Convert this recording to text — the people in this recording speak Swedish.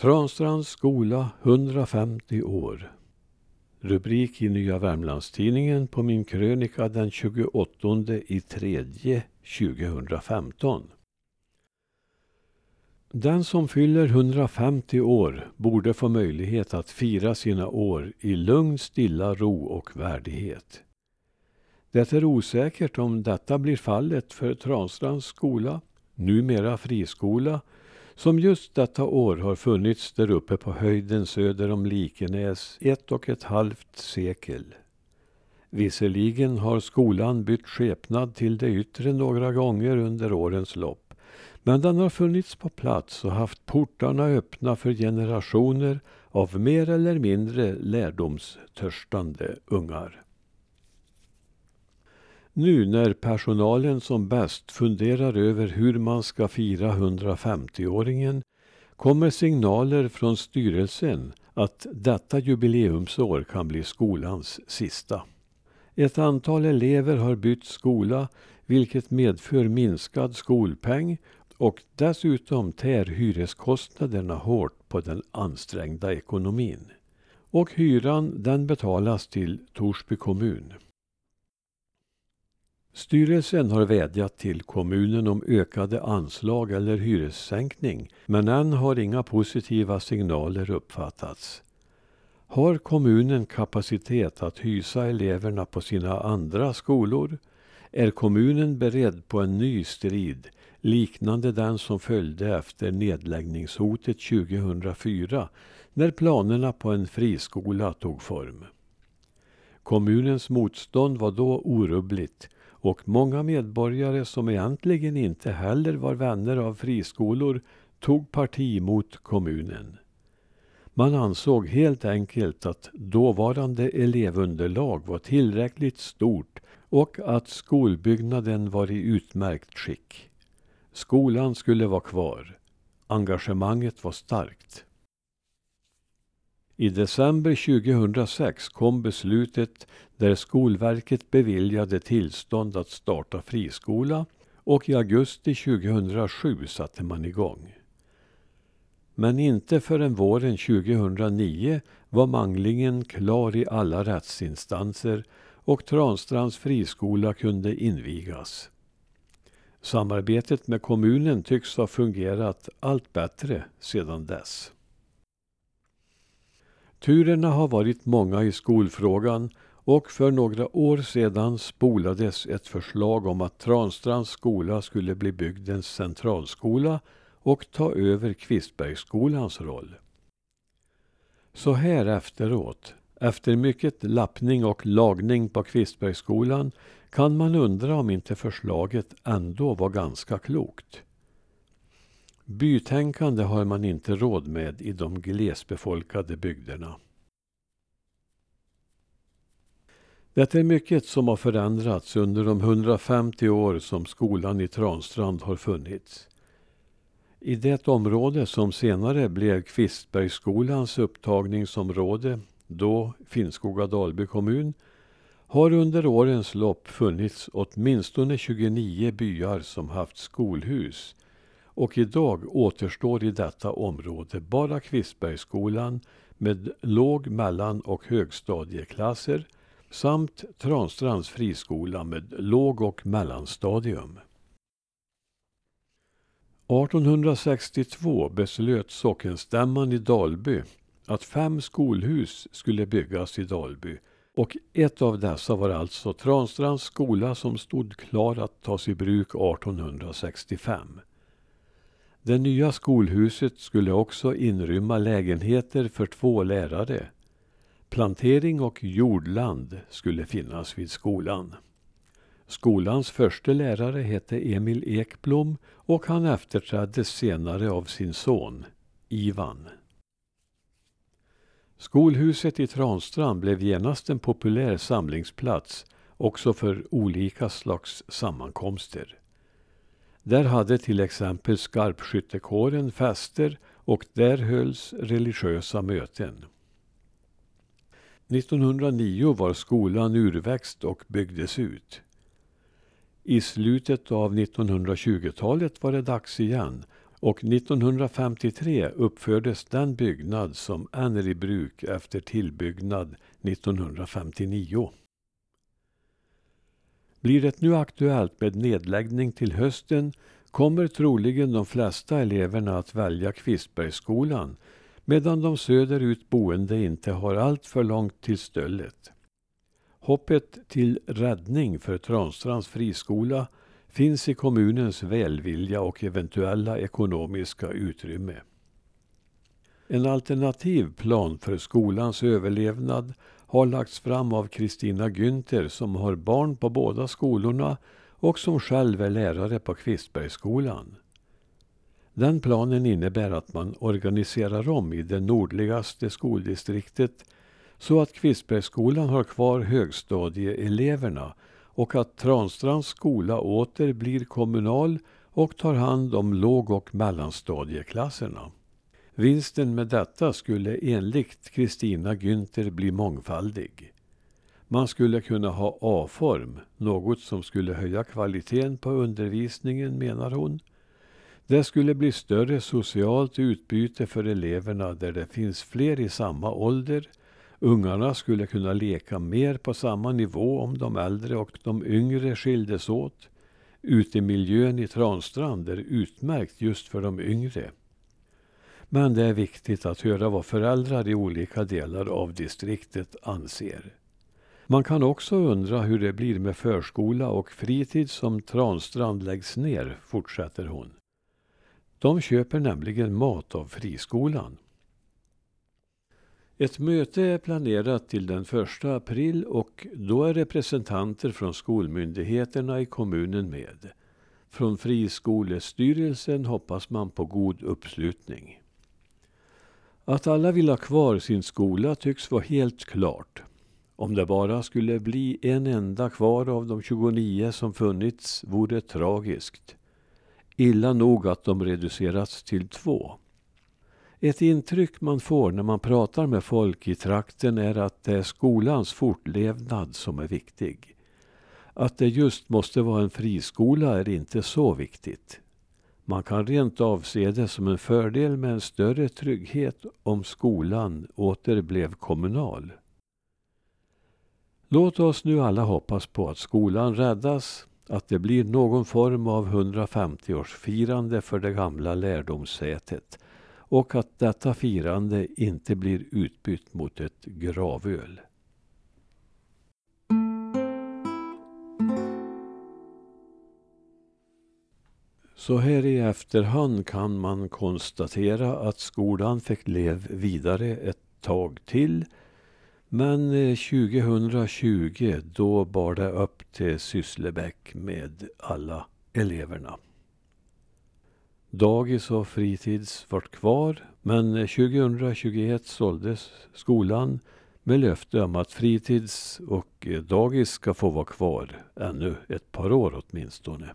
Transtrands skola 150 år. Rubrik i Nya Värmlandstidningen på min krönika den 28 i 3 2015. Den som fyller 150 år borde få möjlighet att fira sina år i lugn, stilla ro och värdighet. Det är osäkert om detta blir fallet för Transtrands skola, numera friskola, som just detta år har funnits där uppe på höjden söder om Likenäs ett och ett halvt sekel. Visserligen har skolan bytt skepnad till det yttre några gånger under årens lopp. Men den har funnits på plats och haft portarna öppna för generationer av mer eller mindre lärdomstörstande ungar. Nu när personalen som bäst funderar över hur man ska fira 150-åringen kommer signaler från styrelsen att detta jubileumsår kan bli skolans sista. Ett antal elever har bytt skola vilket medför minskad skolpeng och dessutom tär hyreskostnaderna hårt på den ansträngda ekonomin. Och hyran den betalas till Torsby kommun. Styrelsen har vädjat till kommunen om ökade anslag eller hyressänkning men än har inga positiva signaler uppfattats. Har kommunen kapacitet att hysa eleverna på sina andra skolor? Är kommunen beredd på en ny strid liknande den som följde efter nedläggningshotet 2004 när planerna på en friskola tog form? Kommunens motstånd var då orubbligt och många medborgare som egentligen inte heller var vänner av friskolor tog parti mot kommunen. Man ansåg helt enkelt att dåvarande elevunderlag var tillräckligt stort och att skolbyggnaden var i utmärkt skick. Skolan skulle vara kvar. Engagemanget var starkt. I december 2006 kom beslutet där Skolverket beviljade tillstånd att starta friskola och i augusti 2007 satte man igång. Men inte förrän våren 2009 var manglingen klar i alla rättsinstanser och Transtrands friskola kunde invigas. Samarbetet med kommunen tycks ha fungerat allt bättre sedan dess. Turerna har varit många i skolfrågan och för några år sedan spolades ett förslag om att Transtrands skola skulle bli bygdens centralskola och ta över Kvistbergsskolans roll. Så här efteråt, efter mycket lappning och lagning på Kvistbergsskolan kan man undra om inte förslaget ändå var ganska klokt. Bytänkande har man inte råd med i de glesbefolkade bygderna. Det är mycket som har förändrats under de 150 år som skolan i Transtrand har funnits. I det område som senare blev Kvistbergsskolans upptagningsområde, då Finnskoga-Dalby kommun, har under årens lopp funnits åtminstone 29 byar som haft skolhus och idag återstår i detta område bara Kvistbergsskolan med låg-, mellan och högstadieklasser samt Transtrands friskola med låg och mellanstadium. 1862 beslöt sockenstämman i Dalby att fem skolhus skulle byggas i Dalby och ett av dessa var alltså Transtrands skola som stod klar att tas i bruk 1865. Det nya skolhuset skulle också inrymma lägenheter för två lärare. Plantering och jordland skulle finnas vid skolan. Skolans första lärare hette Emil Ekblom och han efterträddes senare av sin son Ivan. Skolhuset i Transtrand blev genast en populär samlingsplats också för olika slags sammankomster. Där hade till exempel skarpskyttekåren fester och där hölls religiösa möten. 1909 var skolan urväxt och byggdes ut. I slutet av 1920-talet var det dags igen och 1953 uppfördes den byggnad som än är i bruk efter tillbyggnad 1959. Blir det nu aktuellt med nedläggning till hösten kommer troligen de flesta eleverna att välja Kvistbergsskolan medan de söderut boende inte har allt för långt till stöllet. Hoppet till räddning för Transtrands friskola finns i kommunens välvilja och eventuella ekonomiska utrymme. En alternativ plan för skolans överlevnad har lagts fram av Kristina Günther som har barn på båda skolorna och som själv är lärare på Kvistbergsskolan. Den planen innebär att man organiserar om i det nordligaste skoldistriktet så att Kvistbergsskolan har kvar högstadieeleverna och att Transtrands skola åter blir kommunal och tar hand om låg och mellanstadieklasserna. Vinsten med detta skulle enligt Kristina Günther bli mångfaldig. Man skulle kunna ha A-form, något som skulle höja kvaliteten på undervisningen menar hon. Det skulle bli större socialt utbyte för eleverna där det finns fler i samma ålder. Ungarna skulle kunna leka mer på samma nivå om de äldre och de yngre skildes åt. Utemiljön i Transtrand är utmärkt just för de yngre. Men det är viktigt att höra vad föräldrar i olika delar av distriktet anser. Man kan också undra hur det blir med förskola och fritid som Transtrand läggs ner, fortsätter hon. De köper nämligen mat av friskolan. Ett möte är planerat till den första april och då är representanter från skolmyndigheterna i kommunen med. Från friskolestyrelsen hoppas man på god uppslutning. Att alla vill ha kvar sin skola tycks vara helt klart. Om det bara skulle bli en enda kvar av de 29 som funnits vore tragiskt. Illa nog att de reducerats till två. Ett intryck man får när man pratar med folk i trakten är att det är skolans fortlevnad som är viktig. Att det just måste vara en friskola är inte så viktigt. Man kan rent av se det som en fördel med en större trygghet om skolan åter blev kommunal. Låt oss nu alla hoppas på att skolan räddas, att det blir någon form av 150-årsfirande för det gamla lärdomssätet och att detta firande inte blir utbytt mot ett gravöl. Så här i efterhand kan man konstatera att skolan fick leva vidare ett tag till. Men eh, 2020 då bar det upp till Sysslebäck med alla eleverna. Dagis och fritids vart kvar men eh, 2021 såldes skolan med löfte om att fritids och eh, dagis ska få vara kvar ännu ett par år åtminstone.